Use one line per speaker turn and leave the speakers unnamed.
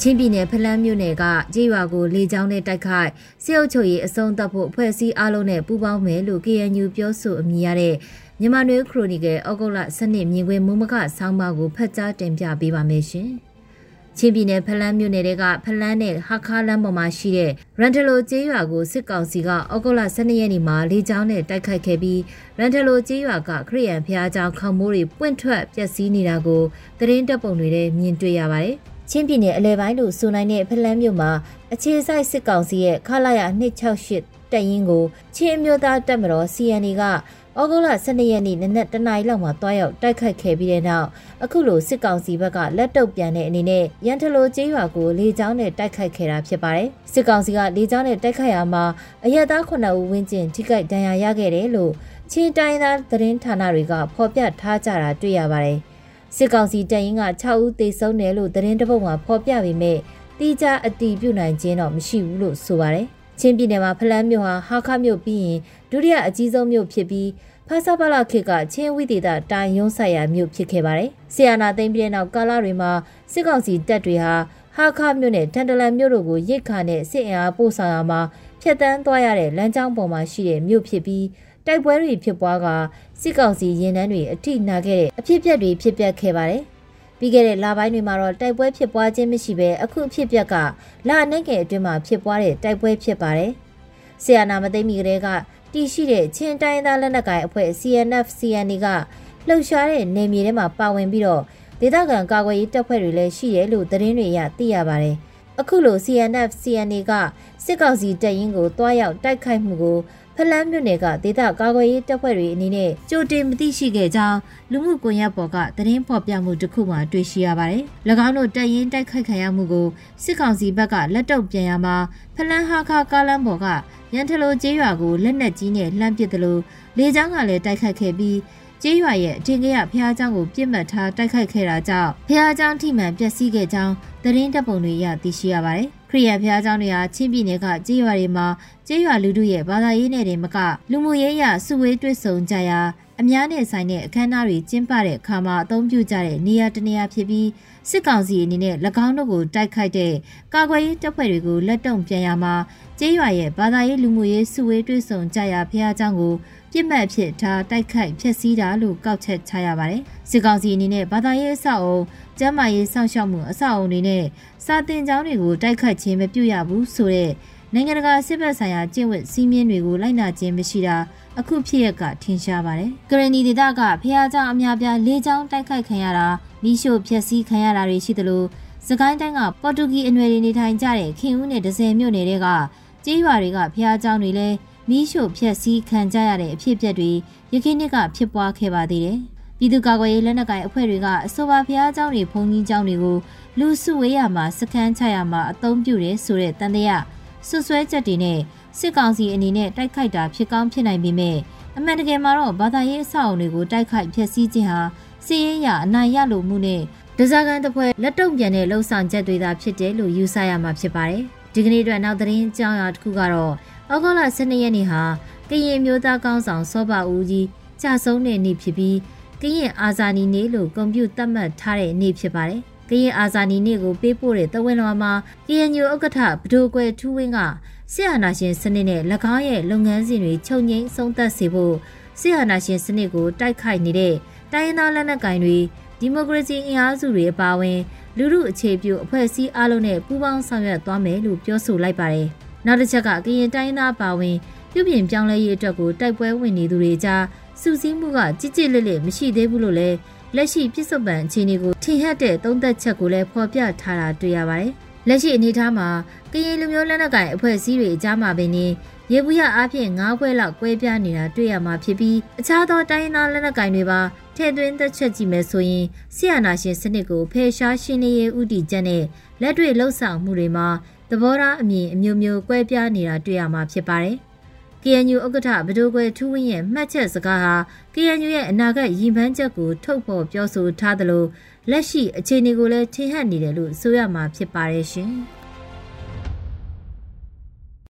ချင်းပြည်နယ်ဖလန်းမြို့နယ်ကကြေးရွာကိုလေကြောင်းနဲ့တိုက်ခိုက်စစ်အုပ်ချုပ်ရေးအဆုံးသတ်ဖို့အဖွဲ့အစည်းအားလုံးနဲ့ပူးပေါင်းမယ်လို့ KNU ပြောဆိုအမည်ရတဲ့မြန်မာနွေခရိုနီကယ်ဩဂုတ်လ12မြင်ကွင်းမူမကဆောင်းပါးကိုဖတ်ကြားတင်ပြပေးပါမယ်ရှင်။ချင်းပြည်နယ်ဖလန်းမြို့နယ်ကဖလန်းနဲ့ဟာခါလမ်းပေါ်မှာရှိတဲ့ရန်တလိုကျေးရွာကိုစစ်ကောင်စီကဩဂုတ်လ12ရက်နေ့မှာလေကြောင်းနဲ့တိုက်ခိုက်ခဲ့ပြီးရန်တလိုကျေးရွာကခရိယန်ဖျားကြောင်ခေါမိုးတွေပွင့်ထွက်ပျက်စီးနေတာကိုသတင်းတပ်ပုံတွေနဲ့မြင်တွေ့ရပါတယ်။ ချင်းပြည်နယ်အလဲပိုင်းလို့ဆိုနိုင်တဲ့ဖလန်းမြို့မှာအခြေစိုက်စစ်ကောင်စီရဲ့ခလာရ268တပ်ရင်းကိုချင်းအမျိုးသားတပ်မတော် CNA ကဩဂုတ်လ12ရက်နေ့နနက်တနာရီလောက်မှာတွားရောက်တိုက်ခိုက်ခဲ့ပြီးတဲ့နောက်အခုလိုစစ်ကောင်စီဘက်ကလက်တုပ်ပြန်တဲ့အနေနဲ့ရန်ထလိုကျေးရွာကိုလေကြောင်းနဲ့တိုက်ခိုက်ခဲ့တာဖြစ်ပါတယ်။စစ်ကောင်စီကလေကြောင်းနဲ့တိုက်ခိုက်ရမှာအရက်သား9ဦးဝန်းကျင်ထိခိုက်ဒဏ်ရာရခဲ့တယ်လို့ချင်းတိုင်းသားသတင်းဌာနတွေကဖော်ပြထားကြတာတွေ့ရပါတယ်။ စစ်ကောင်စီတပ်ရင်းက6ဦးသေဆုံးတယ်လို့သတင်းတပုတ်မှာဖော်ပြပေမဲ့တိကျအတည်ပြုနိုင်ခြင်းတော့မရှိဘူးလို့ဆိုပါတယ်။ချင်းပြည်နယ်မှာဖလန်းမြို့ဟာဟာခမြို့ပြီးရင်ဒုတိယအကြီးဆုံးမြို့ဖြစ်ပြီးဖာစာပလာခေတ်ကချင်းဝိသေသတိုင်ရုံးဆိုင်ရာမြို့ဖြစ်ခဲ့ပါတယ်။ဆီယနာသိမ်းပြီးတဲ့နောက်ကာလတွေမှာစစ်ကောင်စီတပ်တွေဟာဟာခမြို့နဲ့တန်တလန်မြို့တို့ကိုရိတ်ခါနဲ့စစ်အင်အားပို့ဆောင်ရမှာဖျက်ဆီးသွားရတဲ့လမ်းကြောင်းပေါ်မှာရှိတဲ့မြို့ဖြစ်ပြီး တိုက်ပွဲတွေဖြစ်ပွားကစစ်ကောင်စီရင်နှန်းတွေအထိနာခဲ့တဲ့အဖြစ်အပျက်တွေဖြစ်ပျက်ခဲ့ပါတယ်။ပြီးခဲ့တဲ့လပိုင်းတွေမှာတော့တိုက်ပွဲဖြစ်ပွားခြင်းမရှိဘဲအခုအဖြစ်အပျက်ကလနိုင်ငယ်အတွင်းမှာဖြစ်ပွားတဲ့တိုက်ပွဲဖြစ်ပါတယ်။ဆီယနာမသိမီကလေးကတည်ရှိတဲ့ချင်းတိုင်းသားလက်နက်ကိုင်အဖွဲ့ CNF CNA ကလှုပ်ရှားတဲ့နေမြေထဲမှာပါဝင်ပြီးတော့ဒေသခံကာကွယ်ရေးတပ်ဖွဲ့တွေလည်းရှိတယ်လို့သတင်းတွေရသိရပါတယ်။အခုလို CNF CNA ကစစ်ကောင်စီတပ်ရင်းကိုတွားရောက်တိုက်ခိုက်မှုကို ဖလန်းမြို့နယ်ကဒေသကာကွယ်ရေးတပ်ဖွဲ့တွေအနေနဲ့ကြိုတင်မသိရှိခဲ့ကြောင်းလူမှုကွန်ရက်ပေါ်ကသတင်းဖော်ပြမှုတစ်ခုမှတွေ့ရှိရပါတယ်။၎င်းတို့တပ်ရင်းတိုက်ခိုက်ခံရမှုကိုစစ်ကောင်စီဘက်ကလက်တုပ်ပြန်ရမှာဖလန်းဟာခါကားလမ်းပေါ်ကရန်ထလိုကျေးရွာကိုလက်နက်ကြီးနဲ့လှမ်းပစ်တယ်လို့လေကြောင်းကလည်းတိုက်ခိုက်ခဲ့ပြီးကျေးရွာရဲ့အထင်ကရဖះเจ้าကိုပြစ်မှတ်ထားတိုက်ခိုက်ခဲ့တာကြောင့်ဖះเจ้าထိမှန်ပျက်စီးခဲ့ကြောင်းသတင်းတပ်ပုံတွေရသိရှိရပါတယ်ခရီးရဖျားเจ้าတွေဟာချင်းပြည်နယ်ကကြေးရွာတွေမှာ ကြေးရွာလူထုရဲ့ဘာသာရေးနယ်တွေမကလူမှုရေးရစုဝေးတွေ့ဆုံကြရာအများနဲ့ဆိုင်တဲ့အခမ်းအနားတွေကျင်းပတဲ့အခါမှာအသုံးပြုကြတဲ့နေရာတနေရာဖြစ်ပြီးစစ်ကောင်စီအနေနဲ့၎င်းတို့ကိုတိုက်ခိုက်တဲ့ကာကွယ်ရေးတပ်ဖွဲ့တွေကိုလက်တုံပြန်ရမှာကျေးရွာရဲ့ဘာသာရေးလူမှုရေးစုဝေးတွေ့ဆုံကြရာဖះเจ้าကိုပြစ်မှတ်ဖြစ်ထားတိုက်ခိုက်ဖျက်ဆီးတာလို့ကောက်ချက်ချရပါတယ်စစ်ကောင်စီအနေနဲ့ဘာသာရေးအဆောက်အုံကျန်းမာရေးစောင့်ရှောက်မှုအဆောက်အုံတွေနဲ့စာသင်ကျောင်းတွေကိုတိုက်ခတ်ခြင်းမပြုရဘူးဆိုတဲ့ နိုင်ငံတကာစစ်ဘက်ဆိုင်ရာကျင့်ဝတ်စည်းမျဉ်းတွေကိုလိုက်နာခြင်းမရှိတာအခုဖြစ်ရကထင်ရှားပါတယ်။ကရဏီဒေသကဖះเจ้าအများပြားလေးချောင်းတိုက်ခိုက်ခံရတာမိရှို့ဖျက်ဆီးခံရတာတွေရှိသလိုစကိုင်းတိုင်းကပေါ်တူဂီအနွယ်တွေနေထိုင်ကြတဲ့ခင်ဦးနဲ့ဒဇယ်မြို့နယ်တွေကကြေးရွာတွေကဖះเจ้าတွေလည်းမိရှို့ဖျက်ဆီးခံကြရတဲ့အဖြစ်အပျက်တွေရခိုင်နှစ်ကဖြစ်ပွားခဲ့ပါသေးတယ်။ပြည်သူ့ကာကွယ်ရေးလက်နက်ကိုင်အဖွဲ့တွေကအဆိုပါဖျားเจ้าတွေဘုံကြီးเจ้าတွေကိုလူစုဝေးရမှာစခန်းချရမှာအသုံးပြုတယ်ဆိုတဲ့တန်တရား ဆွဆွဲချက်တွေနဲ့စစ်ကောင်စီအနေနဲ့တိုက်ခိုက်တာဖြစ်ကောင်းဖြစ်နိုင်ပေမဲ့အမှန်တကယ်မှာတော့ဘာသာရေးအဆောက်အုံတွေကိုတိုက်ခိုက်ဖျက်ဆီးခြင်းဟာစီးရဲရအနိုင်ရလိုမှုနဲ့ဒဇာကန်တစ်ဖွဲ့လက်တုံပြန်တဲ့လှုပ်ဆောင်ချက်တွေသာဖြစ်တယ်လို့ယူဆရမှာဖြစ်ပါတယ်။ဒီကနေ့အတွက်နောက်သတင်းကြောင်းရာတစ်ခုကတော့ဩဂုတ်လ12ရက်နေ့ဟာကရင်မျိုးသားကောင်းဆောင်စောဘဦးကြီးကြာဆုံးတဲ့နေ့ဖြစ်ပြီးကရင်အာဇာနည်နေ့လို့ကွန်ပျူတာသတ်မှတ်ထားတဲ့နေ့ဖြစ်ပါတယ်။ ကရင်အာဇာနည်နေ့ကိုပေးပို့တဲ့တဝင်းလွှာမှာ KNU ဥက္ကဋ္ဌဗဒိုကွယ်ထူးဝင်းကဆီယနာရှင်စနစ်နဲ့၎င်းရဲ့လုပ်ငန်းစဉ်တွေချုပ်ငိမ့်ဆုံးသက်စေဖို့ဆီယနာရှင်စနစ်ကိုတိုက်ခိုက်နေတဲ့တိုင်းရင်းသားလက်နက်ကိုင်တွေဒီမိုကရေစီအင်အားစုတွေအပါအဝင်လူမှုအခြေပြုအဖွဲ့အစည်းအလုံးနဲ့ပူးပေါင်းဆောင်ရွက်သွားမယ်လို့ပြောဆိုလိုက်ပါတယ်။နောက်တစ်ချက်ကကရင်တိုင်းသားပါဝင်ပြုပြင်ပြောင်းလဲရေးအတွက်ကိုတိုက်ပွဲဝင်နေသူတွေကြားစုစည်းမှုကကြစ်ကြစ်လက်လက်မရှိသေးဘူးလို့လည်း လက်ရှိပြစ်စုံပံအခြေအနေကိုထင်ဟပ်တဲ့သုံးသက်ချက်ကိုလည်းဖော်ပြထားတာတွေ့ရပါတယ်။လက်ရှိအနေအထားမှာကရင်လူမျိုးလက်နက်ကိုင်အဖွဲ့အစည်းတွေအကြားမှာပင်နေရေဘူးရအားဖြင့်၅ခွဲလောက်ကွဲပြားနေတာတွေ့ရမှာဖြစ်ပြီးအခြားသောတိုင်းသားလက်နက်ကိုင်တွေပါထည့်သွင်းသက်ချက်ကြည့်မယ်ဆိုရင်ဆီယနာရှင်စနစ်ကိုဖယ်ရှားရှင်းလင်းရေးဥတီချက်နဲ့လက်တွေ့လှုပ်ဆောင်မှုတွေမှာသဘောထားအမြင်အမျိုးမျိုးကွဲပြားနေတာတွေ့ရမှာဖြစ်ပါတယ်။ KNU ဥက္ကဋ္ဌဗဒိုကွယ်ထူးဝင်းရဲ့မှတ်ချက်စကားဟာ KNU ရဲ့အနာဂတ်ရည်မှန်းချက်ကိုထုတ်ဖော်ပြောဆိုထားသလိုလက်ရှိအခြေအနေကိုလည်းထင်ဟပ်နေတယ်လို့ဆိုရမှာဖြစ်ပါတယ်ရှင်။